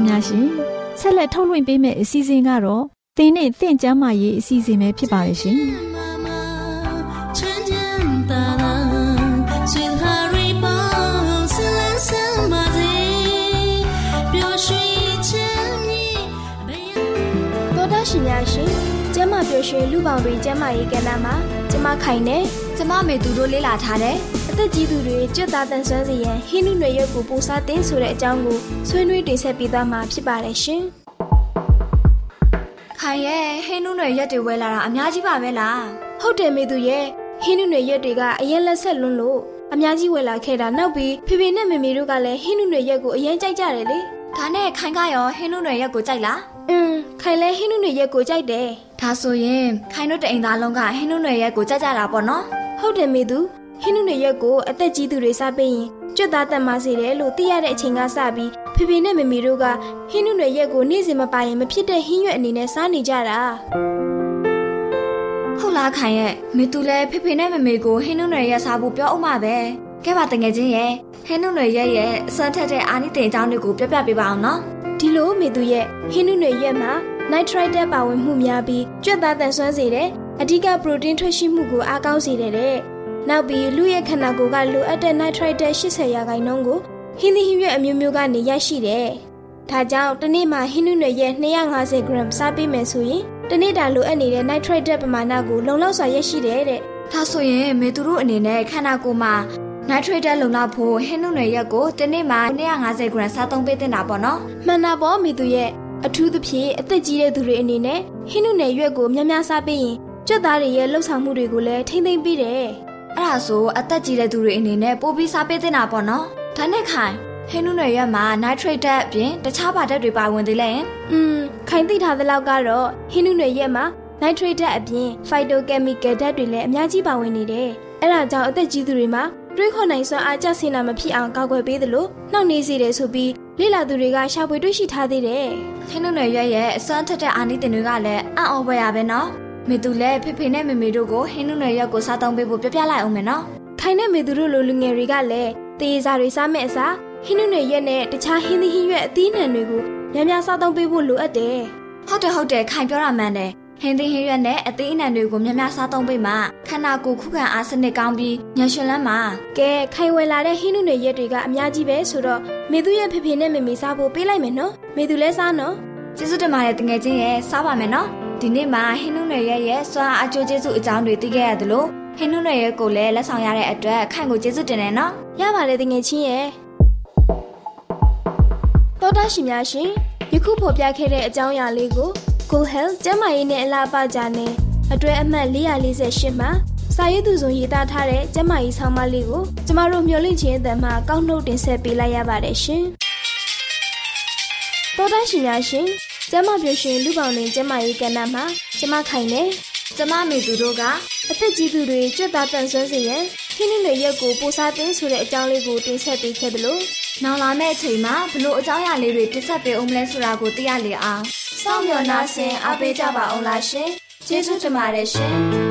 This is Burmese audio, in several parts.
ရှင်များရှင်ဆက်လက်ထုတ်လွှင့်ပေးမယ့်အစီအစဉ်ကတော့တင်းနဲ့တင့်ကျမ်းမာရေးအစီအစဉ်ပဲဖြစ်ပါရဲ့ရှင်ရှင်များရှင်ကျမပျော်ရွှင်လူပေါင်းတွင်ကျမရေးကဏ္ဍမှာကျမခိုင်နေကျမမေသူတို့လေ့လာထားတယ်အ သက်ကြီးသူတွေကြွတ်သားတန်ဆွမ်းစေရန်ဟင်းနုနယ်ရုပ်ကိုပိုစားတင်းဆိုတဲ့အကြောင်းကိုဆွေးနွေးတင်ဆက်ပေးသွားမှာဖြစ်ပါတယ်ရှင်ခိုင်ရဲ့ဟင်းနုနယ်ရက်တွေဝဲလာတာအများကြီးပါပဲလားဟုတ်တယ်မေသူရဲ့ဟင်းနုနယ်ရက်တွေကအရင်လက်ဆက်လွန်းလို့အများကြီးဝယ်လာခဲ့တာနောက်ပြီးဖေဖေနဲ့မေမေတို့ကလည်းဟင်းနုနယ်ရက်ကိုအရင်ကြိုက်ကြတယ်လေဒါနဲ့ခိုင်ကရောဟင်းနုနယ်ရက်ကိုကြိုက်လားอืมခိုင်လဲဟင်းနုနယ်ရက်ကိုကြိုက်တယ်ဒါဆိုရင်ခိုင်တို့တအိမ်သားလုံးကဟင်းနုနယ်ရက်ကိုကြိုက်ကြတာပေါ့နော်ဟုတ်တယ်မေသူ ဟင်းနုနယ်ရက်ကိုအသက်ကြီးသူတွေစားပေးရင်ကြွတ်သားတက်မစေတယ်လို့သိရတဲ့အချိန်ကစပြီးဖေဖေနဲ့မေမေတို့ကဟင်းနုနယ်ရက်ကိုနေ့စဉ်မပိုင်ရင်မဖြစ်တဲ့ဟင်းရွက်အနေနဲ့စားနေကြတာဟုတ်လားခိုင်ရဲ့မေသူလည်းဖေဖေနဲ့မေမေကိုဟင်းနုနယ်ရက်စားဖို့ပြောအောင်ပါပဲကဲပါတငယ်ချင်းရဲ့ဟင်းနုနယ်ရက်ရဲ့အစွမ်းထက်တဲ့အာနိသင်အကြောင်းတွေကိုပြပြပေးပါအောင်နော်ဒီလိုမေသူရဲ့ဟင်းနုနယ်ရက်မှာ nitrite ပါဝင်မှုများပြီးကြွက်သားတန်ဆွမ်းစေတယ်အဓိကပရိုတင်းထွက်ရှိမှုကိုအားကောင်းစေတယ်တဲ့ နောက်ပြီးလူရဲ့ခန္ဓာကိုယ်ကလိုအပ်တဲ့ nitrite 80ရာခိုင်နှုန်းကိုဟင်းသီးဟင်းရွက်အမျိုးမျိုးကနေရရှိတယ်ဒါကြောင့်တစ်နေ့မှာဟင်းနုနယ်ရဲ့250 gram စားပေးမယ်ဆိုရင်တစ်နေ့တာလိုအပ်နေတဲ့ nitrate ပမာဏကိုလုံလောက်စွာရရှိတယ်တဲ့ဒါဆိုရင်မေသူတို့အနေနဲ့ခန္ဓာကိုယ်မှာ nitrate လုံလောက်ဖို့ဟင်းနုနယ်ရက်ကိုတစ်နေ့မှာ250 gram စားသုံးပေးတင်တာပေါ့နော်မှန်တာပေါ့မေသူရဲ့အထူးသဖြင့်အသက်ကြီးတဲ့သူတွေအနေနဲ့ဟင်းနုနယ်ရွက်ကိုများများစားပေးရင်ကြွက်သားတွေရဲ့လှုပ်ဆောင်မှုတွေကိုလည်းထိမ့်သိမ့်ပေးတယ်။ အဲ့ဒါဆိုအသက်ကြီးတဲ့သူတွေအနေနဲ့ပိုပြီးစားပေးသင့်တာပေါ့နော်။ဒါနဲ့ခိုင်ဟင်းနုနယ်ရွက်မှာ nitrate ဓာတ်အပြင်တခြားပါဓာတ်တွေပါဝင်သေးလဲ။อืมခိုင်သိထားသလောက်ကတော့ဟင်းနုနယ်ရွက်မှာ nitrate ဓာတ်အပြင် phytochemical ဓာတ်တွေလည်းအများကြီးပါဝင်နေတယ်။အဲ့ဒါကြောင့်အသက်ကြီးသူတွေမှာတွေးခေါ်နိုင်စွမ်းအားကျဆင်းတာမဖြစ်အောင်ကာကွယ်ပေးသလိုနှောင့်နှေးစေတယ်ဆိုပြီးလေ့လာသူတွေကရှာဖွေတွေ့ရှိထားသေးတယ်။ခင်းနုနယ်ရွက်ရဲ့အစွမ်းထက်တဲ့အာနိသင်တွေကလည်းအံ့ဩဖွယ်ရပဲနော်။ မေသူလည်းဖေဖေနဲ့မေမေတို့ကိုဟင်းနုနယ်ရွက်ကိုစားသုံးပေးဖို့ပြပြလိုက်အောင်မယ်နော်။ခိုင်နဲ့မေသူတို့လိုလူငယ်တွေကလည်းတေးစားတွေစားမဲ့အစားဟင်းနုနယ်ရွက်နဲ့တခြားဟင်းသီးဟင်းရွက်အသီးနှံတွေကိုများများစားသုံးပေးဖို့လိုအပ်တယ်။ဟုတ်တယ်ဟုတ်တယ်ခိုင်ပြောတာမှန်တယ်ဟင်းသီးဟင်းရွက်နဲ့အသေးအနှံတွေကိုများများစားသုံးပေးမှခန္ဓာကိုယ်ခုခံအားစနစ်ကောင်းပြီးညှရှင်လန်းမှာကဲခိုင်ဝယ်လာတဲ့ဟင်းနုနယ်ရက်တွေကအများကြီးပဲဆိုတော့မေသူရဲ့ဖေဖေနဲ့မေမေစားဖို့ပေးလိုက်မယ်နော်မေသူလည်းစားနော်ကျေးဇူးတင်ပါတယ်တငယ်ချင်းရဲ့စားပါမယ်နော် ဒီနေ့မှာဟင်းနုနယ်ရဲ့ရဲ့စွမ်းအားအကျိုးကျေးဇူးအကြောင်းတွေသိခဲ့ရတယ်လို့ဟင်းနုနယ်ရဲ့ကိုလည်းလက်ဆောင်ရတဲ့အတွက်ခိုင်ကိုကျေးဇူးတင်တယ်နော်ရပါတယ်တငယ်ချင်းရဲ့တော်တာရှင်များရှင်ယခုဖော်ပြခဲ့တဲ့အကြောင်းအရာလေးကို Cool Health ကျန်းမာရေးနဲ့အလားအပါကြနဲ့အတွဲအမှတ်448မှာစာရေးသူဆိုရေးသားထားတဲ့ကျန်းမာရေးဆောင်းပါးလေးကိုကျမတို့မျှဝင့်ခြင်းအတန်မှကောက်နှုတ်တင်ဆက်ပေးလိုက်ရပါတယ်ရှင်တော်တာရှင်များရှင် ကျမပြောရှင်လူပေါင်းတွင်ကျမရေးကဏ္ဍမှာကျမခိုင်နေကျမမေသူတို့ကအသက်ကြီးသူတွေကြွက်သားတန်ဆွမ်းစေရန်ခင်းနှင်းတွေရက်ကိုပိုစားသိမ်းဆိုတဲ့အကြောင်းလေးကိုတင်ဆက်ပေးခဲ့သလိုနောင်လာမယ့်အချိန်မှာဘလို့အကြောင်းအရာလေးတွေတင်ဆက်ပေးအောင်မလဲဆိုတာကိုသိရလေအောင်စောင့်မျှော်နှားဆင်အားပေးကြပါအောင်လားရှင်ကျေးဇူးတင်ပါတယ်ရှင်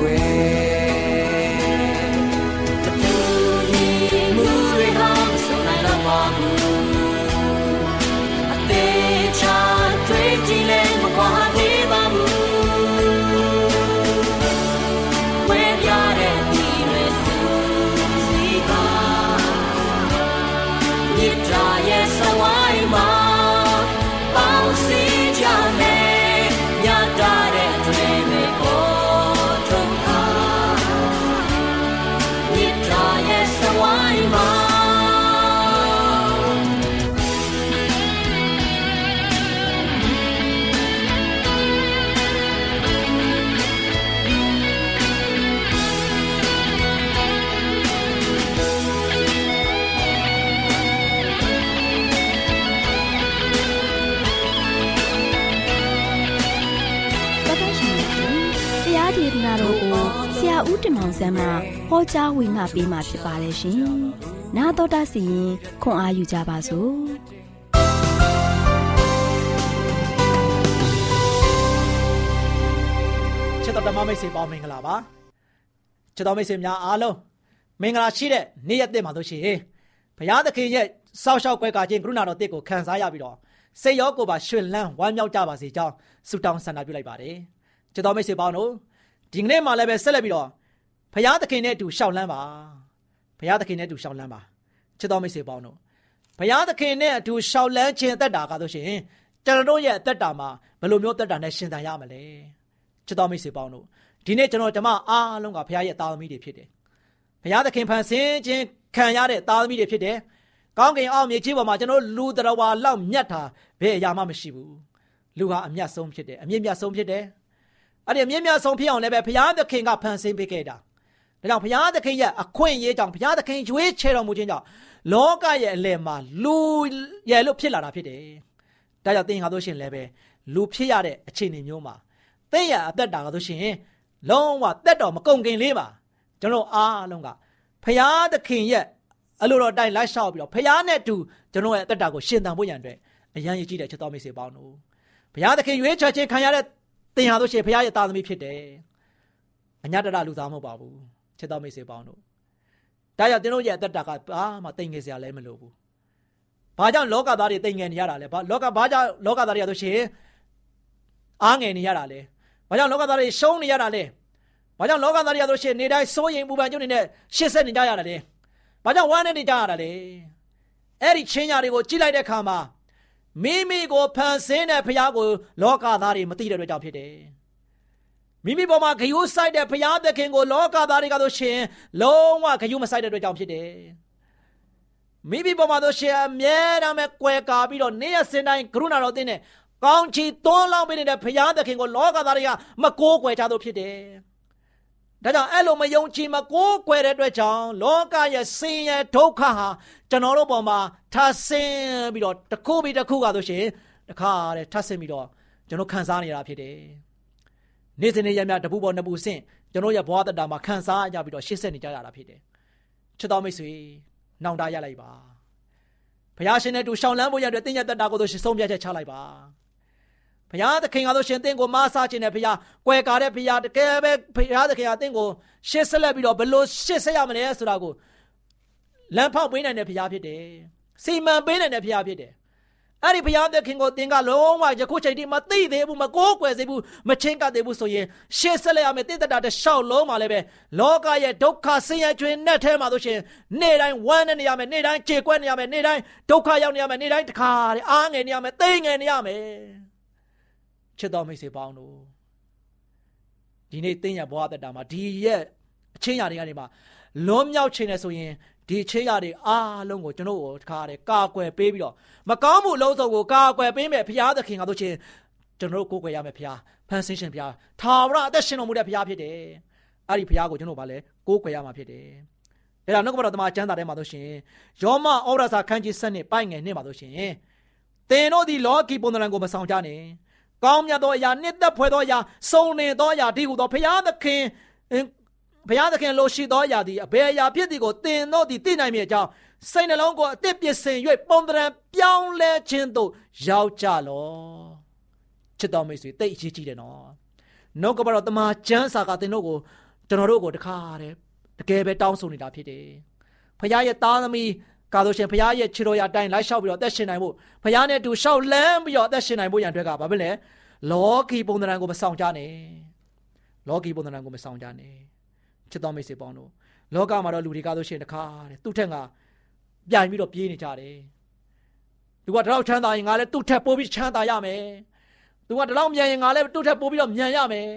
တွ ဦးတင်မောင်ဆန်းမှဟောကြားဝင်ငါပေးมาဖြစ်ပါတယ်ရှင်။နာတော်တာစီရင်ခွန်အားယူကြပါစို့။ချစ်တော်ဓမ္မမိတ်ဆွေပေါင်းမင်္ဂလာပါချစ်တော်မိတ်ဆွေများအားလုံးမင်္ဂလာရှိတဲ့နေ့ရက်တဲ့မှာတို့ရှိရင်ဘုရားသခင်ရဲ့စောက်ရှောက်ကွဲကာခြင်းကရုဏာတော်တစ်ကိုခံစားရပြီးတော့စိတ်ရောကိုယ်ပါရှင်လန်းဝမ်းမြောက်ကြပါစေကြောင်းဆုတောင်းဆန္ဒပြုလိုက်ပါတယ်ချစ်တော်မိတ်ဆွေပေါင်းတို့ဒီကနေ့မှလည်းပဲဆက်လက်ပြီးတော့ ဘုရားသခင်နဲ့အတူရှောက်လန်းပါဘုရားသခင်နဲ့အတူရှောက်လန်းပါချစ်တော်မိတ်ဆွေပေါင်းတို့ဘုရားသခင်နဲ့အတူရှောက်လန်းခြင်းအသက်တာကားတို့ရှိရင်ကျွန်တော်တို့ရဲ့အသက်တာမှာဘယ်လိုမျိုးအသက်တာနဲ့ရှင်သန်ရမလဲချစ်တော်မိတ်ဆွေပေါင်းတို့ဒီနေ့ကျွန်တော်ဓမ္မအားလုံးကဘုရားရဲ့သားသမီးတွေဖြစ်တယ်။ဘုရားသခင်ဖန်ဆင်းခြင်းခံရတဲ့သားသမီးတွေဖြစ်တယ်။ကောင်းကင်အောက်မြေကြီးပေါ်မှာကျွန်တော်လူတော်ဝါလောက်မြတ်တာဘယ်အရာမှမရှိဘူး။လူဟာအမျက်ဆုံးဖြစ်တယ်အမြင့်မြတ်ဆုံးဖြစ်တယ်။အဲ့ဒီအမြင့်မြတ်ဆုံးဖြစ်အောင်လည်းပဲဘုရားသခင်ကဖန်ဆင်းပေးခဲ့တာ။ ဒါကြောင့်ဘုရားသခင်ရဲ့အခွင့်အရေးကြောင့်ဘုရားသခင်ရွေးချယ်တော်မူခြင်းကြောင့်လောကရဲ့အလယ်မှာလူရဲ့လို့ဖြစ်လာတာဖြစ်တယ်။ဒါကြောင့်သင်ဟာတို့ရှင်လည်းပဲလူဖြစ်ရတဲ့အခြေအနေမျိုးမှာသင်ရအသက်တာကဆိုရှင်လုံးဝတက်တော်မကုန်ခင်လေးပါကျွန်တော်အားလုံးကဖရာသခင်ရဲ့အလိုတော်တိုင်းလိုက်လျှောက်ပြီးတော့ဖရာနဲ့အတူကျွန်တော်ရဲ့အသက်တာကိုရှင်သန်ဖို့ရန်အတွက်အရန်ရည်ကြည့်တဲ့ချက်တော်မိတ်ဆွေပေါင်းတို့ဖရာသခင်ရွေးချယ်ခြင်းခံရတဲ့သင်ဟာဆိုရှင်ဖရာရဲ့သားသမီးဖြစ်တယ်အညတရလူသားမဟုတ်ပါဘူး ချက်တော်မိတ်ဆွေပေါင်းတို့ဒါကြောင့်သင်တို့ရဲ့အသက်တာကဘာမှတိမ်ငယ်စရာလည်းမလိုဘူးဘာကြောင့်လောကသားတွေတိမ်ငယ်နေရတာလဲဘာလောကဘာကြောင့်လောကသားတွေရဆိုရှင်အားငယ်နေရတာလဲဘာကြောင့်လောကသားတွေရှုံးနေရတာလဲဘာကြောင့်လောကသားတွေရဆိုရှင်နေတိုင်းစိုးရင်ပူပန်ကြုံနေတဲ့ရှစ်ဆက်နေကြရတာလဲဘာကြောင့်ဝမ်းနေနေကြရတာလဲအဲ့ဒီချင်းညာတွေကိုကြည့်လိုက်တဲ့အခါမှာမိမိကိုဖန်ဆင်းတဲ့ဖခင်ကိုလောကသားတွေမသိတဲ့အတွက်ကြောင့်ဖြစ်တယ် မိမိပေါ်မှာဂယုစိုက်တဲ့ဘုရားသခင်ကိုလောကသားတွေကဆိုရှင်လုံးဝဂယုမစိုက်တဲ့အတွက်ကြောင့်ဖြစ်တယ်မိမိပေါ်မှာဆိုရှင်အမြဲတမ်းပဲကွယ်ကာပြီးတော့နေ့ရက်စဉ်တိုင်းကရုဏာတော်တင်တဲ့ကောင်းချီးသွန်းလောင်းပေးနေတဲ့ဘုရားသခင်ကိုလောကသားတွေကမကိုးကွယ်ကြလို့ဖြစ်တယ်ဒါကြောင့်အဲ့လိုမယုံကြည်မကိုးကွယ်တဲ့အတွက်ကြောင့်လောကရဲ့ဆင်းရဲဒုက္ခဟာကျွန်တော်တို့ပေါ်မှာထဆင်းပြီးတော့တစ်ခုပြီးတစ်ခုကဆိုရှင်တခါတည်းထဆင်းပြီးတော့ကျွန်တော်ခံစားနေရတာဖြစ်တယ် နေ့စဉ်နေ့ရက်များတပူပေါ်နှစ်ပူဆင့်ကျွန်တော်ရဲ့ဘဝတတမှာခံစားကြပြီးတော့ရှေ့ဆက်နေကြရတာဖြစ်တယ်ချစ်တော်မိတ်ဆွေနှောင်တရလိုက်ပါဘုရားရှင်နဲ့တူရှောင်းလန်းဖို့ရတဲ့တင်းရတတာကိုတို့ရှင်ဆုံးဖြတ်ချက်ချလိုက်ပါဘုရားသခင်ကတို့ရှင်တင့်ကိုမဆာခြင်းနဲ့ဘုရားကွယ်ကာတဲ့ဘုရားတကယ်ပဲဘုရားသခင်ကတင့်ကိုရှေ့ဆက်လက်ပြီးတော့ဘလို့ရှေ့ဆက်ရမလဲဆိုတာကိုလမ်းဖောက်ပေးနိုင်တဲ့ဘုရားဖြစ်တယ်စီမံပေးနိုင်တဲ့ဘုရားဖြစ်တယ် အဲ့ဒီဘုရားသခင်ကိုသင်ကလုံးဝယခုချိန်ထိမသိသေးဘူးမကိုးကွယ်သေးဘူးမချင်းကသေးဘူးဆိုရင်ရှေ့ဆက်လိုက်ရမယ်တိတ္တတာတစ်လျှောက်လုံးမှာလည်းပဲလောကရဲ့ဒုက္ခဆင်းရဲခြင်းနဲ့ထဲမှာဆိုရှင်နေ့တိုင်းဝမ်းနေရမယ်နေ့တိုင်းကြေကွက်နေရမယ်နေ့တိုင်းဒုက္ခရောက်နေရမယ်နေ့တိုင်းတခါတည်းအားငယ်နေရမယ်သိငယ်နေရမယ်ချစ်တော်မိတ်ဆွေပေါင်းတို့ဒီနေ့တင်းရဘဝတတာမှာဒီရဲ့အချင်းရာတွေကနေမှာလွန်မြောက်ခြင်းနဲ့ဆိုရင် ဒီချေးရတွေအားလုံးကိုကျွန်တော်တို့တခါတည်းကာကွယ်ပေးပြီးတော့မကောင်းမှုလုံးစုံကိုကာကွယ်ပေးမယ်ဘုရားသခင်ကတို့ချင်းကျွန်တော်တို့ကိုးကွယ်ရမယ်ဘုရားဖန်ဆင်းရှင်ဘုရားထာဝရအသက်ရှင်တော်မူတဲ့ဘုရားဖြစ်တယ်အဲ့ဒီဘုရားကိုကျွန်တော်ဗာလဲကိုးကွယ်ရမှာဖြစ်တယ်အဲ့ဒါနှုတ်ကပတော်တမန်ကျမ်းစာထဲမှာဆိုရှင်ယောမဩရစာခန်းကြီး7နှစ်ပိုင်ငယ်နှစ်မှာဆိုရှင်သင်တို့ဒီလောကီပုံသဏ္ဍာန်ကိုမဆောင်ကြနဲ့ကောင်းမြတ်သောအရာနှစ်သက်ဖွယ်သောအရာစုံလင်သောအရာဒီဟုသောဘုရားသခင် ဘုရားသခင်လိုရှိသောအရာသည်အဘယ်အရာဖြစ်သည်ကိုသင်တို့သည်သိနိုင်မည်အကြောင်းစိတ်နှလုံးကိုအသစ်ပြင်ဆင်၍ပုံသဏ္ဍာန်ပြောင်းလဲခြင်းသို့ရောက်ကြလောချစ်တော်မိတ်ဆွေတိတ်အရေးကြီးတယ်နော်နှုတ်ကပတော်တမန်ကျမ်းစာကသင်တို့ကိုကျွန်တော်တို့ကိုတခါတည်းတကယ်ပဲတောင်းဆိုနေတာဖြစ်တယ်ဖခင်ရဲ့သားသမီးကာလို့ရှင်ဖခင်ရဲ့ခြေတော်ရအတိုင်းလိုက်လျှောက်ပြီးတော့အသက်ရှင်နိုင်ဖို့ဖခင်နဲ့အတူရှောက်လန်းပြီးတော့အသက်ရှင်နိုင်ဖို့ရန်အတွက်ကဘာဖြစ်လဲလောကီပုံသဏ္ဍာန်ကိုမဆောင်ကြနဲ့လောကီပုံသဏ္ဍာန်ကိုမဆောင်ကြနဲ့ ချစ်တော်မိတ်ဆွေပေါင်းတို့လောကမှာတော့လူတွေကာလို့ရှင်တခါတဲ့သူ့ထက်ကပြိုင်ပြီးတော့ပြေးနေကြတယ်သူကတလောက်ချမ်းသာရင်ငါလည်းသူ့ထက်ပိုပြီးချမ်းသာရမယ်သူကတလောက်မြန်ရင်ငါလည်းသူ့ထက်ပိုပြီးတော့မြန်ရမယ်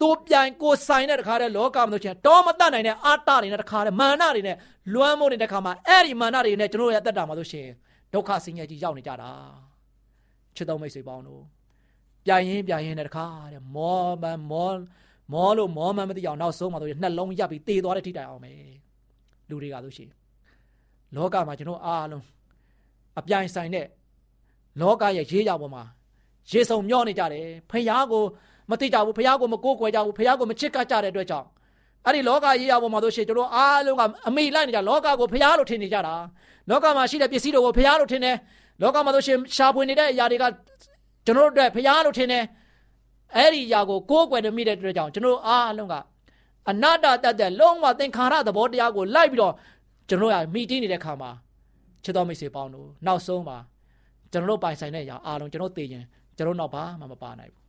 သူပြိုင်ကိုဆိုင်တဲ့တခါတည်းလောကမှာဆိုချင်တော့မတတ်နိုင်တဲ့အာတတွေနဲ့တခါတည်းမာနတွေနဲ့လွမ်းမိုးနေတဲ့ခါမှာအဲ့ဒီမာနတွေနဲ့ကျွန်တော်ရဲ့အသက်တာမှာဆိုရှင်ဒုက္ခဆင်းရဲကြီးရောက်နေကြတာချစ်တော်မိတ်ဆွေပေါင်းတို့ပြိုင်ရင်ပြိုင်ရင်တဲ့တခါတည်းမောမမော မောလို့မောမှမသိအောင်နောက်ဆုံးမှာဆိုရင်နှလုံးရပ်ပြီးတေသွားတဲ့ထိတိုင်အောင်ပဲလူတွေကဆိုရှင်လောကမှာကျွန်တော်အားလုံးအပြိုင်ဆိုင်တဲ့လောကရဲ့ရေးရပေါ်မှာရေစုံမျောနေကြတယ်ဖះကိုမသိကြဘူးဖះကိုမကိုးကွယ်ကြဘူးဖះကိုမချစ်ကပ်ကြတဲ့အတွက်ကြောင့်အဲ့ဒီလောကရေးရပေါ်မှာဆိုရှင်ကျွန်တော်အားလုံးကအမိလိုက်နေကြလောကကိုဖះလို့ထင်နေကြတာလောကမှာရှိတဲ့ပစ္စည်းတွေကိုဖះလို့ထင်တယ်လောကမှာဆိုရှင်ရှားပွေနေတဲ့အရာတွေကကျွန်တော်တို့အတွက်ဖះလို့ထင်တယ် အဲ့ဒီຢာကိုကိုးကွယ်နေမိတဲ့အတွက်ကြောင့်ကျွန်တော်အားလုံးကအနာတ္တတတ်တဲ့လုံးဝသင်္ခါရသဘောတရားကိုလိုက်ပြီးတော့ကျွန်တော်ကမိတီးနေတဲ့ခါမှာချစ်တော်မိတ်ဆွေပေါင်းတို့နောက်ဆုံးမှာကျွန်တော်တို့ပိုင်ဆိုင်တဲ့ຢာအားလုံးကျွန်တော်သိရင်ကျွန်တော်တော့ဘာမှမပါနိုင်ဘူး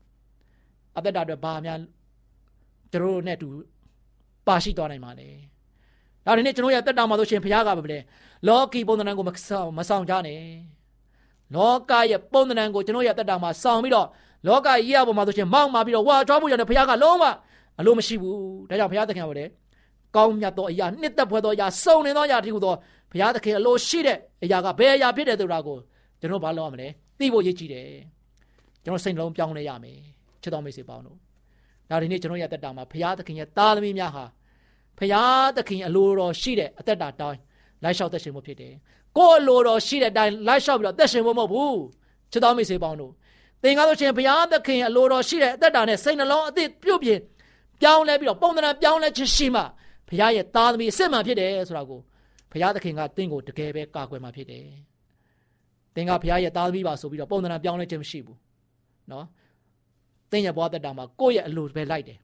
အသက်တာအတွက်ဘာများကျွန်တော်တို့နဲ့အတူပါရှိသွားနိုင်ပါလေဒါဒီနေ့ကျွန်တော်ရဲ့တက်တာမှာဆိုရှင်ဘုရားကပဲလေလောကီပုံသဏ္ဍာန်ကိုမဆောင်မဆောင်ကြနဲ့လောကရဲ့ပုံသဏ္ဍာန်ကိုကျွန်တော်ရဲ့တက်တာမှာဆောင်ပြီးတော့ လောကကြီးရပေါ်မှာဆိုရှင်မောင်းမာပြီးတော့ဝါကြွားဖို့ရတဲ့ဘုရားကလုံးဝအလိုမရှိဘူးဒါကြောင့်ဘုရားသခင်ကလည်းကောင်းမြတ်သောအရာနှစ်သက်ဖွယ်သောအရာစုံလင်သောအရာတည်းဟူသောဘုရားသခင်အလိုရှိတဲ့အရာကဘယ်အရာဖြစ်တယ်ဆိုတာကိုကျွန်တော်ဘာလုပ်ရမလဲသိဖို့ရည်ကြည်တယ်ကျွန်တော်စိတ်နှလုံးပြောင်းလဲရမယ်ချစ်တော်မိတ်ဆွေပေါင်းတို့ဒါဒီနေ့ကျွန်တော်ရဲ့တက်တာမှာဘုရားသခင်ရဲ့သားသမီးများဟာဘုရားသခင်အလိုတော်ရှိတဲ့အသက်တာတိုင်းလိုက်လျှောက်သက်ရှင်မှုဖြစ်တယ်ကိုယ်အလိုတော်ရှိတဲ့အတိုင်းလိုက်လျှောက်ပြီးတော့သက်ရှင်မှုမဟုတ်ဘူးချစ်တော်မိတ်ဆွေပေါင်းတို့ သင်ကားလို့ချင်းဘုရားသခင်အလိုတော်ရှိတဲ့အသက်တာနဲ့စိတ်နှလုံးအသစ်ပြုတ်ပြင်းပြောင်းလဲပြီးတော့ပုံသဏ္ဍာန်ပြောင်းလဲခြင်းရှိမှဘုရားရဲ့သားသမီးအစစ်မှန်ဖြစ်တယ်ဆိုတာကိုဘုရားသခင်ကသင်ကိုတကယ်ပဲကာကွယ်မှဖြစ်တယ်သင်ကဘုရားရဲ့သားသမီးပါဆိုပြီးတော့ပုံသဏ္ဍာန်ပြောင်းလဲခြင်းမရှိဘူးနော်သင်ရဲ့ဘဝသက်တာမှာကိုယ့်ရဲ့အလိုပဲလိုက်တယ်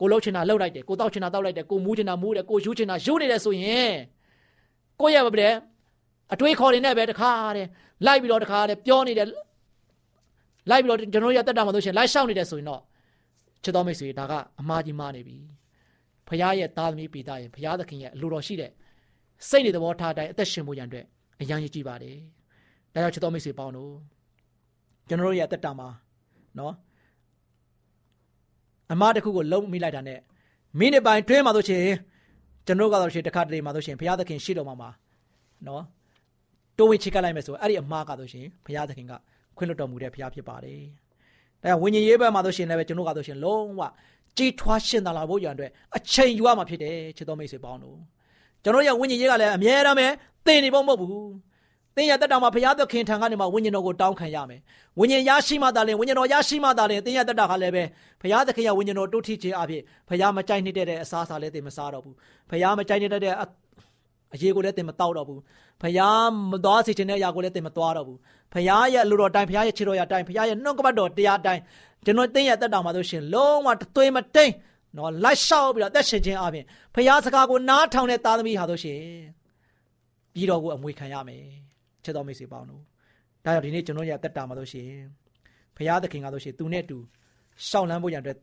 ကိုလှုပ်ချင်တာလှုပ်လိုက်တယ်ကိုတောက်ချင်တာတောက်လိုက်တယ်ကိုမူးချင်တာမူးတယ်ကိုယူချင်တာယူနေတယ်ဆိုရင်ကိုရဲ့ဗျအတွေးခေါ်နေနဲ့ပဲတခါတဲ့လိုက်ပြီးတော့တခါတဲ့ပြောနေတယ် လိုက်ပြီးတော့ကျွန်တော်ရတက်တာမှဆိုရှင်လိုက်ရှောက်နေတယ်ဆိုရင်တော့ချစ်တော်မိတ်ဆွေဒါကအမှားကြီးမှားနေပြီဖခင်ရဲ့သားသမီးပိသားရဲ့ဖခင်သခင်ရဲ့အလိုတော်ရှိတဲ့စိတ်နေသဘောထားတိုင်းအသက်ရှင်ဖို့ရန်အတွက်အရန်ကြီးကြည့်ပါတယ်ဒါကြောင့်ချစ်တော်မိတ်ဆွေပေါင်းတို့ကျွန်တော်ရဲ့အသက်တာမှာနော်အမားတစ်ခုကိုလုံးမိလိုက်တာနဲ့မိနစ်ပိုင်းတွင်းမှာဆိုရှင်ကျွန်တော်ကတော့ရှင်တစ်ခါတလေမှာဆိုရှင်ဘုရားသခင်ရှိတော်မှာမှာနော်တိုးဝင်ချစ်ကလိုက်မယ်ဆိုအဲ့ဒီအမားကဆိုရှင်ဘုရားသခင်က ခွင့်လွှတ်တော်မူတဲ့ဘုရားဖြစ်ပါတယ်။ဒါကြောင့်ဝိညာဉ်ရေးဘက်မှာဆိုရှင်လည်းပဲကျွန်တော်ကဆိုရှင်လုံးဝကြီးထွားရှင်သာလာဖို့ရန်အတွက်အချိန်ယူရမှာဖြစ်တယ်ချစ်တော်မိတ်ဆွေပေါင်းတို့ကျွန်တော်ရဲ့ဝိညာဉ်ရေးကလည်းအမြဲတမ်းပဲသင်နေဖို့မဟုတ်ဘူးသင်ရတက်တာမှာဘုရားသခင်ထံကနေမှဝိညာဉ်တော်ကိုတောင်းခံရမယ်။ဝိညာဉ်ရရှိမှသာလျှင်ဝိညာဉ်တော်ရရှိမှသာလျှင်သင်ရတက်တာကလည်းပဲဘုရားသခင်ရဲ့ဝိညာဉ်တော်တိုးထီခြင်းအဖြစ်ဘုရားမကြိုက်နှစ်တဲ့အစားအစာလည်းသင်မစားတော့ဘူး။ဘုရားမကြိုက်နှစ်တဲ့အ ရေးကိုလည်းသင်မတောက်တော့ဘူး။ဘုရားမသွားစေခြင်းတဲ့အရာကိုလည်းသင်မသွားတော့ဘူး။ဘုရားရဲ့လူတော်တိုင်းဘုရားရဲ့ခြေတော်ရတိုင်းဘုရားရဲ့နှုတ်ကပတ်တော်တရားတိုင်းကျွန်တော်သင်ရတက်တာမှာဆိုရှင်လုံးဝသွေးမတိန်နော်လိုက်လျှောက်ပြီးတော့အသက်ရှင်ခြင်းအပြင်ဘုရားစကားကိုနားထောင်တဲ့သားသမီးဟာဆိုရှင်ပြီးတော့ကိုအမွေခံရမယ်။ချစ်တော်မိတ်ဆွေပေါင်းတို့ဒါကြောင့်ဒီနေ့ကျွန်တော်ရဲ့အသက်တာမှာလို့ရှိရင်ဘုရားသခင်ကလို့ရှိရင်သူနဲ့အတူရှောက်လန်းဖို့ရန်အတွက်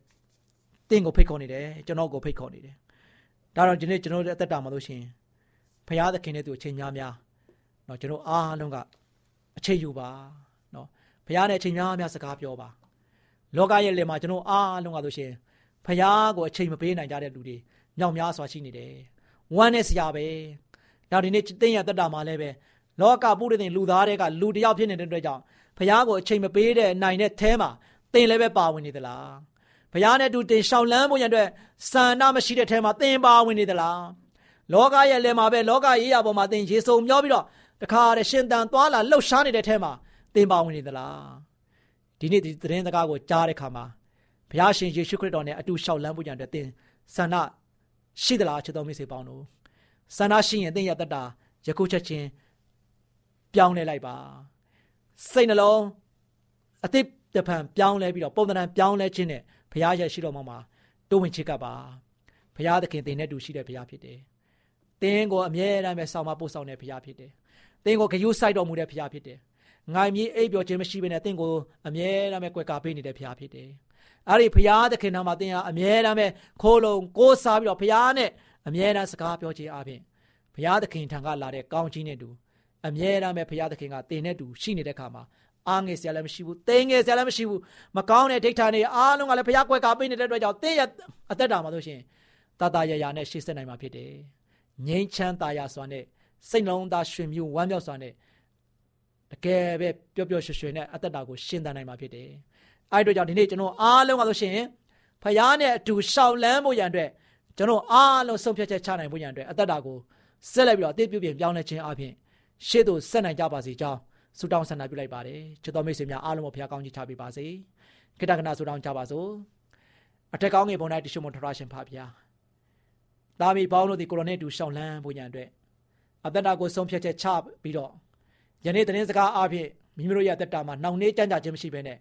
တင့်ကိုဖိတ်ခေါ်နေတယ်ကျွန်တော်ကိုဖိတ်ခေါ်နေတယ်ဒါတော့ဒီနေ့ကျွန်တော်ရဲ့အသက်တာမှာလို့ရှိရင် ဘုရားသခင်နဲ့သူအချိန်များများเนาะကျွန်တော်အားလုံးကအချိန်ယူပါเนาะဘုရားနဲ့အချိန်များများစကားပြောပါလောကရဲ့လယ်မှာကျွန်တော်အားလုံးကဆိုရှင်ဘုရားကိုအချိန်မပေးနိုင်ကြတဲ့လူတွေမြောက်များစွာရှိနေတယ်ဝမ်းနဲ့စရာပဲဒါဒီနေ့တင်းရတက်တာမှာလည်းပဲလောကပုရိသင်လူသားတွေကလူတယောက်ဖြစ်နေတဲ့အတွက်ကြောင့်ဘုရားကိုအချိန်မပေးတဲ့နိုင်တဲ့အဲမှာသင်လည်းပဲပါဝင်နေသလားဘုရားနဲ့တူတင်ရှောင်လန်းဖို့ရတဲ့စန္ဒမရှိတဲ့အဲမှာသင်ပါဝင်နေသလား လောကရဲ့လယ်မှာပဲလောကရေးရပေါ်မှာသင်ရေစုံမျောပြီးတော့တခါတည်းရှင်တန်သွားလာလှုပ်ရှားနေတဲ့အဲမှာသင်ပါဝင်နေသလားဒီနေ့ဒီသတင်းစကားကိုကြားတဲ့အခါမှာဘုရားရှင်ယေရှုခရစ်တော်နဲ့အတူရှောက်လန်းဖို့ရတဲ့သင်ဆန္ဒရှိသလားချစ်တော်မိတ်ဆွေပေါင်းတို့ဆန္ဒရှိရင်သင်ရတတ်တာယခုချက်ချင်းပြောင်းလဲလိုက်ပါစိတ်နှလုံးအသစ်တဖန်ပြောင်းလဲပြီးတော့ပုံသဏ္ဍာန်ပြောင်းလဲခြင်းနဲ့ဘုရားရဲ့ရှိတော်မှာတိုးဝင်ချစ်ကပ်ပါဘုရားသခင်တင်နဲ့တူရှိတဲ့ဘုရားဖြစ်တယ် တင်းကိုအမြဲတမ်းပဲဆောင်မပို့ဆောင်တဲ့ဘုရားဖြစ်တယ်တင်းကိုဂယုစိုက်တော်မူတဲ့ဘုရားဖြစ်တယ်ငိုင်မြေအိပ်ပျော်ခြင်းမရှိဘဲနဲ့တင့်ကိုအမြဲတမ်းပဲကွယ်ကာပေးနေတဲ့ဘုရားဖြစ်တယ်။အဲ့ဒီဘုရားသခင်နာမှာတင်ဟာအမြဲတမ်းပဲခိုးလုံကိုးစားပြီးတော့ဘုရားနဲ့အမြဲတမ်းစကားပြောခြင်းအပြင်ဘုရားသခင်ထံကလာတဲ့ကောင်းကြီးနဲ့တူအမြဲတမ်းပဲဘုရားသခင်ကတင်နဲ့တူရှိနေတဲ့ခါမှာအားငယ်စရာလည်းမရှိဘူး။တင်းငယ်စရာလည်းမရှိဘူး။မကောင်းတဲ့ဒိဋ္ဌာန်တွေအားလုံးကလည်းဘုရားကွယ်ကာပေးနေတဲ့အတွက်ကြောင့်တင်းရဲ့အသက်တာမှာဆိုရှင်တာတာရရနဲ့ရှေ့ဆက်နိုင်မှာဖြစ်တယ်။ ငြိမ်းချမ်းသာယာစွာနဲ့စိတ်လုံးသားရှင်မြူဝမ်းမြောက်စွာနဲ့တကယ်ပဲပျော့ပျော့ရွှင်ရွှင်နဲ့အသက်တာကိုရှင်းသန်နိုင်မှာဖြစ်တယ်။အဲဒီအတွက်ကြောင့်ဒီနေ့ကျွန်တော်အားလုံးကဆိုရှင်ဖခင်နဲ့အတူရှောက်လန်းဖို့ရန်အတွက်ကျွန်တော်အားလုံးဆုံးဖြတ်ချက်ချနိုင်ဖို့ရန်အတွက်အသက်တာကိုဆက်လက်ပြီးတော့အသေးပြုပြင်ပြောင်းလဲခြင်းအပြင်ရှေ့သို့ဆက်နိုင်ကြပါစေကြောင်းဆုတောင်းဆန္ဒပြုလိုက်ပါတယ်ချစ်တော်မိတ်ဆွေများအားလုံးကိုဖခင်ကောင်းကြီးချပေးပါစေခိတ္တကနာဆုတောင်းကြပါစို့အထက်ကောင်းငယ်ပုံ၌တရှိမထရရှင်ဖဖျား တာမီပေါင်းတို့ဒီကိုရိုနဲ့တူရှောင်းလန်းဖို့ညာအတွက်အသက်တာကိုဆုံးဖြတ်ချက်ချပြီးတော့ယနေ့သတင်းစကားအားဖြင့်မိမိတို့ရဲ့အသက်တာမှာနှောင့်နှေးကြမ်းကြခြင်းမရှိဘဲနဲ့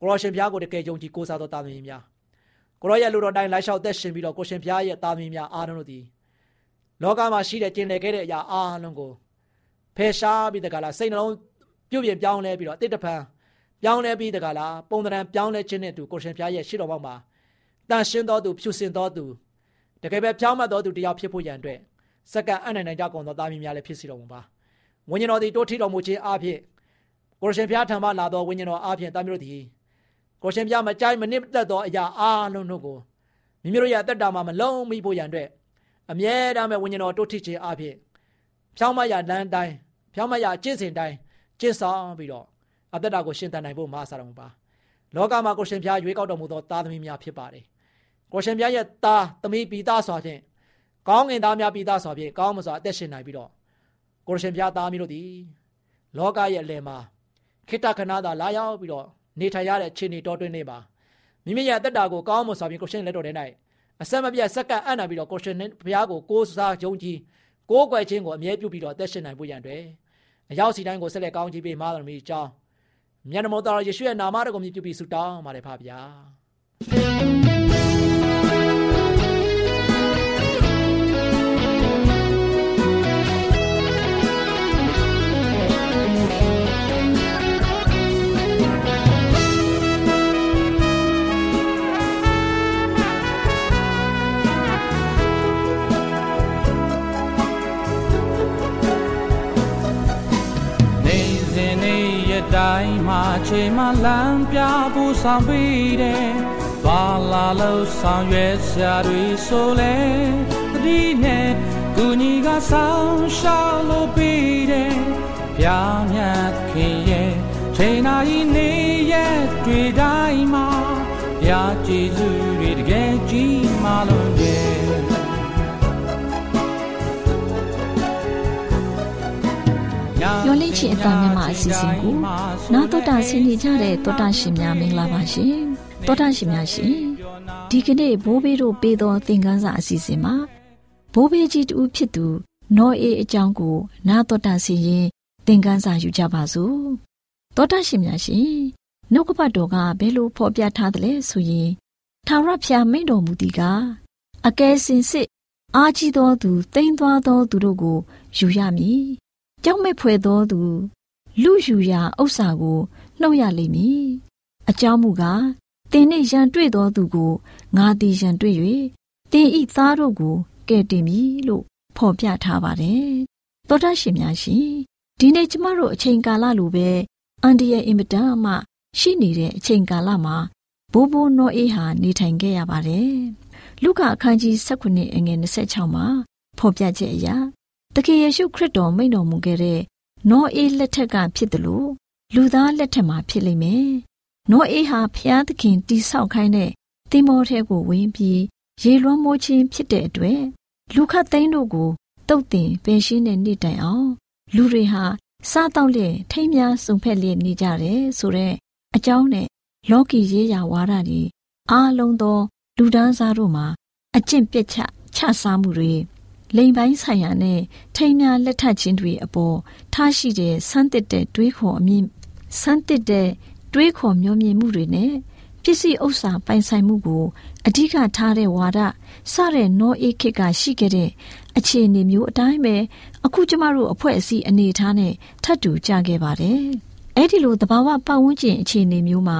ကိုရောရှင်ဖျားကိုတကယ်ယုံကြည်ကိုးစားသောတာမီများကိုရောရဲ့လူတော်တိုင်းလိုက်လျှောက်သက်ရှင်ပြီးတော့ကိုရှင်ဖျားရဲ့တာမီများအားလုံးတို့ဒီလောကမှာရှိတဲ့ကျင်လည်ခဲ့တဲ့အရာအားလုံးကိုဖယ်ရှားပြီးတကလားစိတ်နှလုံးပြုတ်ပြင်ပြောင်းလဲပြီးတော့တစ်တဖန်ပြောင်းလဲပြီးတကလားပုံသဏ္ဍာန်ပြောင်းလဲခြင်းနဲ့တူကိုရှင်ဖျားရဲ့ရှိတော်ဘောက်မှာတန်ရှင်းတော်သူဖြူစင်တော်သူ တကယ်ပဲဖြောင်းမတ်တော်သူတယောက်ဖြစ်ဖို့ရန်အတွက်စက္ကအနိုင်နိုင်ကြကုန်သောသားမီးများလည်းဖြစ်စီတော်မူပါဝိညာဉ်တော်သည်တိုးထီတော်မူခြင်းအဖြစ်ကိုရှင်ဖျားထံမှလာသောဝိညာဉ်တော်အဖြစ်သားမျိုးတို့သည်ကိုရှင်ဖျားမကြိုက်မနစ်သက်သောအရာအားလုံးတို့ကိုမိမိတို့ရဲ့အသက်တာမှာမလုံးမိဖို့ရန်အတွက်အမြဲတမ်းပဲဝိညာဉ်တော်တိုးထီခြင်းအဖြစ်ဖြောင်းမရလမ်းတိုင်းဖြောင်းမရကျင့်စဉ်တိုင်းကျင့်ဆောင်ပြီးတော့အသက်တာကိုရှင်သန်နိုင်ဖို့မဆာတော်မူပါလောကမှာကိုရှင်ဖျားရွေးကောက်တော်မူသောသားသမီးများဖြစ်ပါတယ် ကိုရှင်ဖျားရဲ့သားသမီးပိသားစွာဖြင့်ကောင်းငင်သားများပိသားစွာဖြင့်ကောင်းမစွာအသက်ရှင်နိုင်ပြီးတော့ကိုရှင်ဖျားသားမျိုးတို့သည်လောကရဲ့အလယ်မှာခိတ္တခဏသာလာရောက်ပြီးတော့နေထိုင်ရတဲ့ခြေနေတော်တွင်းနေပါမိမိရဲ့အသက်တာကိုကောင်းမစွာဖြင့်ကိုရှင်လက်တော်ထဲ၌အဆက်မပြတ်စက္ကန့်အံ့နာပြီးတော့ကိုရှင်ဘုရားကိုကိုးစားယုံကြည်ကိုးကွယ်ခြင်းကိုအမြဲပြုပြီးတော့အသက်ရှင်နိုင်ဖို့ရန်အတွက်အရောက်စီတိုင်းကိုဆက်လက်ကောင်းချီးပေးမှာတော်မူအကြောင်းမြတ်နမောတော်ယေရှုရဲ့နာမတော်ကိုမြည်ပြုပြီးဆုတောင်းပါတယ်ဖပါဗျာ လမ်းပြဖို့ဆောင်ပြီးတယ်။ဘာလာလို့ဆောင်ရွက်စရာတွေဆိုလဲ။ဒီနဲ့ကူညီကဆောင်ရှောက်လို့ပြီးတယ်။ပြမြတ်ခင်ရဲ့ချိန်နာရီနေရဲ့တွေ့တိုင်းမှာပြကြည်စုတွေတကယ်ကြီးမှလို့ရဲ့ မျောလင့်ချင်အသားမြန်မာအစီအစဉ်ကိုနာတော်တာဆင်းနေကြတဲ့တောတာရှင်များမင်္ဂလာပါရှင်တောတာရှင်များရှင်ဒီကနေ့ဘိုးဘေးတို့ပေးသောသင်ခန်းစာအစီအစဉ်မှာဘိုးဘေးကြီးတူဖြစ်သူနောအေးအကြောင်းကိုနာတော်တာဆင်းရင်သင်ခန်းစာယူကြပါစို့တောတာရှင်များရှင်နှုတ်ကပတ်တော်ကဘယ်လိုဖော်ပြထားသလဲဆိုရင်ထာဝရဘုရားမိန့်တော်မူသည်ကအကယ်စင်စစ်အာကြီးသောသူတိမ်သွားသောသူတို့ကိုယူရမည် ကြောက်မဲ့ဖွယ်သောသူလူယူရာဥစ္စာကိုနှုတ်ရလိမ့်မည်အကြောင်းမူကားတင်းနှင့်ရန်တွေ့သောသူကိုငါသည်ရန်တွေ့၍တင်းဤသားတို့ကိုကဲ့တင်မည်လို့ဖော်ပြထားပါတယ်သောတာရှင်များရှင်ဒီနေ့ကျမတို့အချိန်ကာလလိုပဲအန်ဒီရဲ့အင်မတန်မှရှိနေတဲ့အချိန်ကာလမှာဘိုးဘိုးနောအေးဟာနေထိုင်ခဲ့ရပါတယ်လူကအခန်းကြီး19အငယ်26မှာဖော်ပြချက်အရာ တခင်ယေရှုခရစ်တော်မိန့်တော်မူခဲ့တဲ့နောအေးလက်ထက်ကဖြစ်တယ်လို့လူသားလက်ထက်မှာဖြစ်လိမ့်မယ်။နောအေးဟာဖျားသခင်တိဆောက်ခိုင်းတဲ့သင်္ဘောထဲကိုဝင်ပြီးရေလွှမ်းမိုးခြင်းဖြစ်တဲ့အတွက်လူခတ်သိန်းတို့ကိုတုတ်တင်ပင်ရှင်းတဲ့နေ့တိုင်အောင် လူတွေဟာစားတော့လျက်ထိမ်းများစုံဖက်လျက်နေကြတယ်ဆိုတော့အကြောင်းနဲ့လောကီရေးရာဝါဒတွေအားလုံးသောလူဒန်းစားတို့မှာအကျင့်ပြစ်ချချစားမှုတွေ လိမ်ပိုင်းဆိုင်ရာနဲ့ထိမ်းများလက်ထပ်ခြင်းတွေအပေါ်ထားရှိတဲ့စမ်းသစ်တဲ့တွေးခေါ်အမြင်စမ်းသစ်တဲ့တွေးခေါ်မျှော်မြင်မှုတွေနဲ့ပစ္စည်းဥစ္စာပိုင်ဆိုင်မှုကိုအဓိကထားတဲ့ဝါဒစတဲ့နောအေးခေတ်ကရှိခဲ့တဲ့အခြေအနေမျိုးအတိုင်းပဲအခုကျမတို့အဖွဲ့အစည်းအနေထားနဲ့ထပ်တူကြခဲ့ပါတယ်။အဲ့ဒီလိုသဘာဝပတ်ဝန်းကျင်အခြေအနေမျိုးမှာ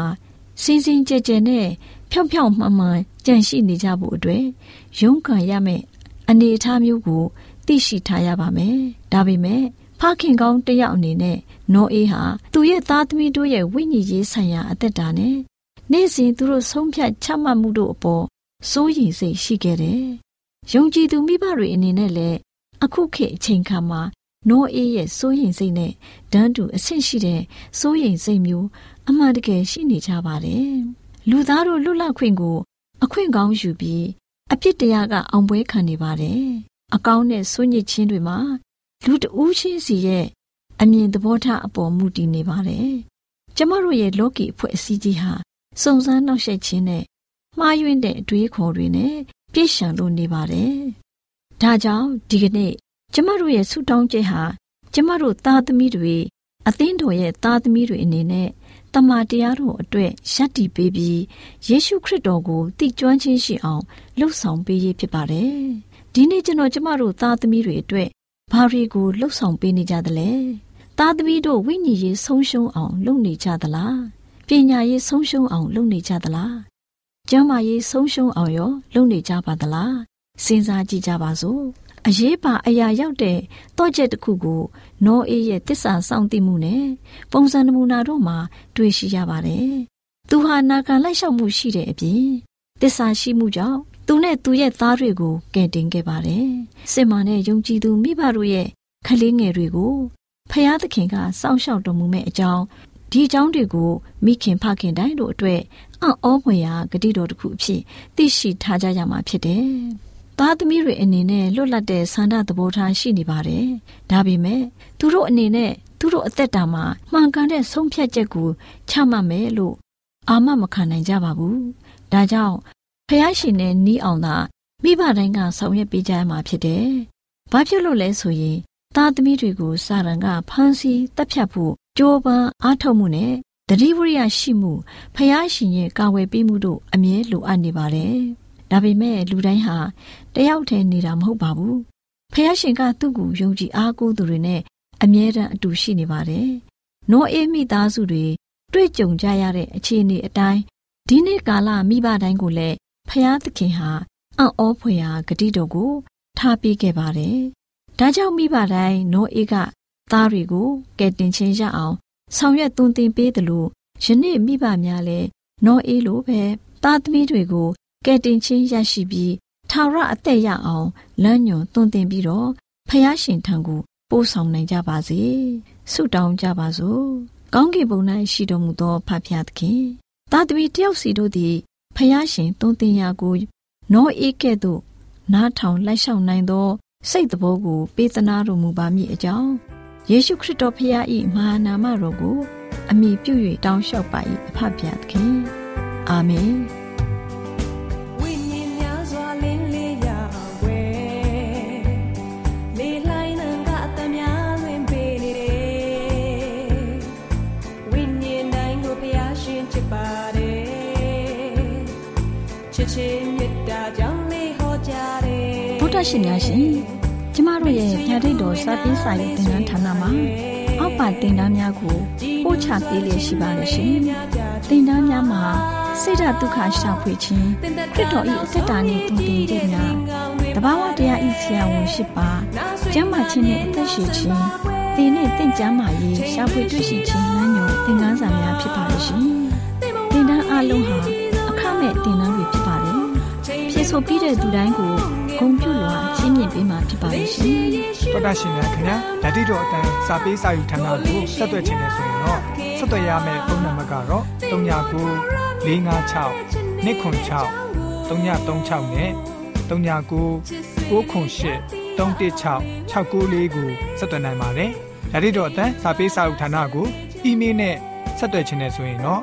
စင်စင်ကြဲကြဲနဲ့ဖြောင်ဖြောင်မှန်မှန်ကြန့်ရှိနေကြဖို့အတွက်ရုန်းကန်ရမယ့် အနေအထားမျိုးကိုသိရှိထားရပါမယ်။ဒါပေမဲ့ဖခင်ကောင်းတယောက်အနေနဲ့နောအေးဟာသူ့ရဲ့သားသမီးတို့ရဲ့ဝိညာဉ်ရေးဆိုင်ရာအသက်တာနဲ့နေ့စဉ်သူတို့ဆုံးဖြတ်ချမှတ်မှုတို့အပေါ်စိုးရိမ်စိတ်ရှိခဲ့တယ်။ယုံကြည်သူမိဘတွေအနေနဲ့လည်းအခုခေတ်အချိန်ခါမှာနောအေးရဲ့စိုးရိမ်စိတ်နဲ့ဒန်းတူအဆင့်ရှိတဲ့စိုးရိမ်စိတ်မျိုးအမှန်တကယ်ရှိနေကြပါတယ်။လူသားတို့လွတ်လပ်ခွင့်ကို အခွင့်ကောင်းယူပြီး အပြစ်တရားကအောင်ပွဲခံနေပါတယ်။အကောင်းနဲ့ဆွညစ်ချင်းတွေမှာလူတဦးချင်းစီရဲ့အမြင်သဘောထားအပေါ်မူတည်နေပါတယ်။ကျမတို့ရဲ့လောကီအဖွဲ့အစည်းကြီးဟာစုံစမ်းနှောက်ယှက်ခြင်းနဲ့မှားယွင်းတဲ့အတွေးခေါ်တွေနဲ့ပြည့်ရှံလို့နေပါတယ်။ဒါကြောင့်ဒီကနေ့ကျမတို့ရဲ့ဆုတောင်းချက်ဟာကျမတို့သားသမီးတွေအသင်းတော်ရဲ့သားသမီးတွေအနေနဲ့ တမန်တရားတော်အတွက်ယက်တည်ပေးပြီးယေရှုခရစ်တော်ကိုသိကျွမ်းခြင်းရှိအောင်လှုပ်ဆောင်ပေးရဖြစ်ပါတယ်။ဒီနေ့ကျွန်တော်ကျမတို့သားသမီးတွေအတွက်ဘာတွေကိုလှုပ်ဆောင်ပေးနေကြသလဲ။သားသမီးတို့ဝိညာဉ်ရေးဆုံးရှုံးအောင်လုပ်နေကြသလား။ပညာရေးဆုံးရှုံးအောင်လုပ်နေကြသလား။ကျမ်းမာရေးဆုံးရှုံးအောင်ရောလုပ်နေကြပါသလား။စဉ်းစားကြည့်ကြပါစို့။ အရေးပါအရာရောက်တဲ့တော့ချက်တစ်ခုကိုနောအေးရဲ့တစ္ဆာစောင့်သိမှုနဲ့ပုံစံနမူနာတို့မှာတွေ့ရှိရပါတယ်။သူဟာနာခံလိုက်လျှောက်မှုရှိတဲ့အပြင်တစ္ဆာရှိမှုကြောင့်သူနဲ့သူရဲ့သားတွေကိုကယ်တင်ခဲ့ပါတယ်။စစ်မှန်တဲ့ယုံကြည်သူမိဘတို့ရဲ့ခလေးငယ်တွေကိုဖယားသခင်ကစောင့်ရှောက်တော်မူမဲ့အကြောင်းဒီအကြောင်းတွေကိုမိခင်ဖခင်တိုင်းတို့အတွက်အံ့ဩဖွယ်ရာဂတိတော်တစ်ခုအဖြစ်သိရှိထားကြရမှာဖြစ်တယ်။ သားသမီးတွေအနေနဲ့လွတ်လပ်တဲ့ဆန္ဒသဘောထားရှိနေပါတယ်။ဒါပေမဲ့သူတို့အနေနဲ့သူတို့အသက်တာမှာမှန်ကန်တဲ့ဆုံးဖြတ်ချက်ကိုချမှတ်မယ်လို့အာမမခံနိုင်ကြပါဘူး။ဒါကြောင့်ဖះရှင်နဲ့နီးအောင်သာမိဘတိုင်းကဆောင်ရွက်ပေးကြရမှာဖြစ်တယ်။ဘာဖြစ်လို့လဲဆိုရင်သားသမီးတွေကိုစာရန်ကဖမ်းဆီးတပ်ဖြတ်ဖို့ကြိုးပမ်းအားထုတ်မှုနဲ့တတိဝရိယရှိမှုဖះရှင်ရဲ့ကာဝယ်ပေးမှုတို့အမြဲလိုအပ်နေပါတယ်။ ဒါပေမဲ့လူတိုင်းဟာတယောက်တည်းနေတာမဟုတ်ပါဘူး။ဖះရှင်ကသူ့ကိုယုံကြည်အားကိုးသူတွေနဲ့အမြဲတမ်းအတူရှိနေပါတယ်နောအေးမိသားစုတွေတွေ့ကြုံကြရတဲ့အခြေအနေအတိုင်းဒီနေ့ကာလမိဘတိုင်းကိုလည်းဖျားသခင်ဟာအံ့ဩဖွယ်ရာဂတိတော်ကိုထားပေးခဲ့ပါတယ်။ဒါကြောင့်မိဘတိုင်းနောအေးကသားတွေကိုကယ်တင်ခြင်းရအောင်ဆောင်ရွက်သွန်သင်ပေးတယ်လို့ယနေ့မိဘများလည်းနောအေးလိုပဲသားသမီးတွေကို ကယ်တင်ခြင်းရရှိပြီးထာဝရအသက်ရအောင်လမ်းညွန်သွန်သင်ပြီးတော့ဖျားရှင်ထံကိုပို့ဆောင်နိုင်ကြပါစေဆုတောင်းကြပါစို့ကောင်းကင်ဘုံ၌ရှိတော်မူသောဖဖျားသခင်သာသမီတယောက်စီတို့သည်ဖျားရှင်သွန်သင်ရာကိုနောအေးကဲ့သို့နားထောင်လိုက်လျှောက်နိုင်သောစိတ်တဘောကိုပေးသနာတော်မူပါမည်အကြောင်းယေရှုခရစ်တော်ဖခင်၏မဟာနာမတော်ကို အမိပြု၍တောင်းလျှောက်ပါ၏အဖဖျားသခင်အာမင် တရှင်များရှင်ကျမတို့ရဲ့ညတိတ်တော်စာပေးစာရေးသင်တန်းဌာနမှာအောက်ပါသင်တန်းများကိုပို့ချပေးလျက်ရှိပါတယ်ရှင်သင်တန်းများမှာဆိဒ္ဓတုခရှာဖွေခြင်းခရစ်တော်၏အသက်တာနှင့်တူတည်ခြင်းများတဘာဝတရားဤဆရာဝန်ရှိပါကျမ်းမာခြင်းနဲ့အသက်ရှိခြင်းသင်နဲ့တင့်ကြမာရေးရှာဖွေတွေ့ရှိခြင်းလမ်းညွန်သင်ခန်းစာများဖြစ်ပါလိမ့်ရှင်သင်တန်းအလုံးဟာအခမဲ့သင်တန်းတွေဖြစ်ပါတယ်ဖြစ်ဆိုပြီးတဲ့သူတိုင်းကို ဂုံပြုလွှာချင်းမြင့်ပေးမှာဖြစ်ပါလိမ့်ရှင်။တော်တာရှင်များခင်ဗျာဓာတိတော်အတန်းစာပေးစာယူဌာနကိုဆက်သွယ်ခြင်းနဲ့ဆိုရင်တော့ဆက်သွယ်ရမယ့်ဖုန်းနံပါတ်ကတော့39 656 296 336နဲ့39 98 316 694ကိုဆက်သွင်းနိုင်ပါတယ်။ဓာတိတော်အတန်းစာပေးစာဥထာဏာကိုအီးမေးလ်နဲ့ဆက်သွယ်ခြင်းနဲ့ဆိုရင်တော့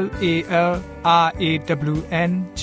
L A L R A W N G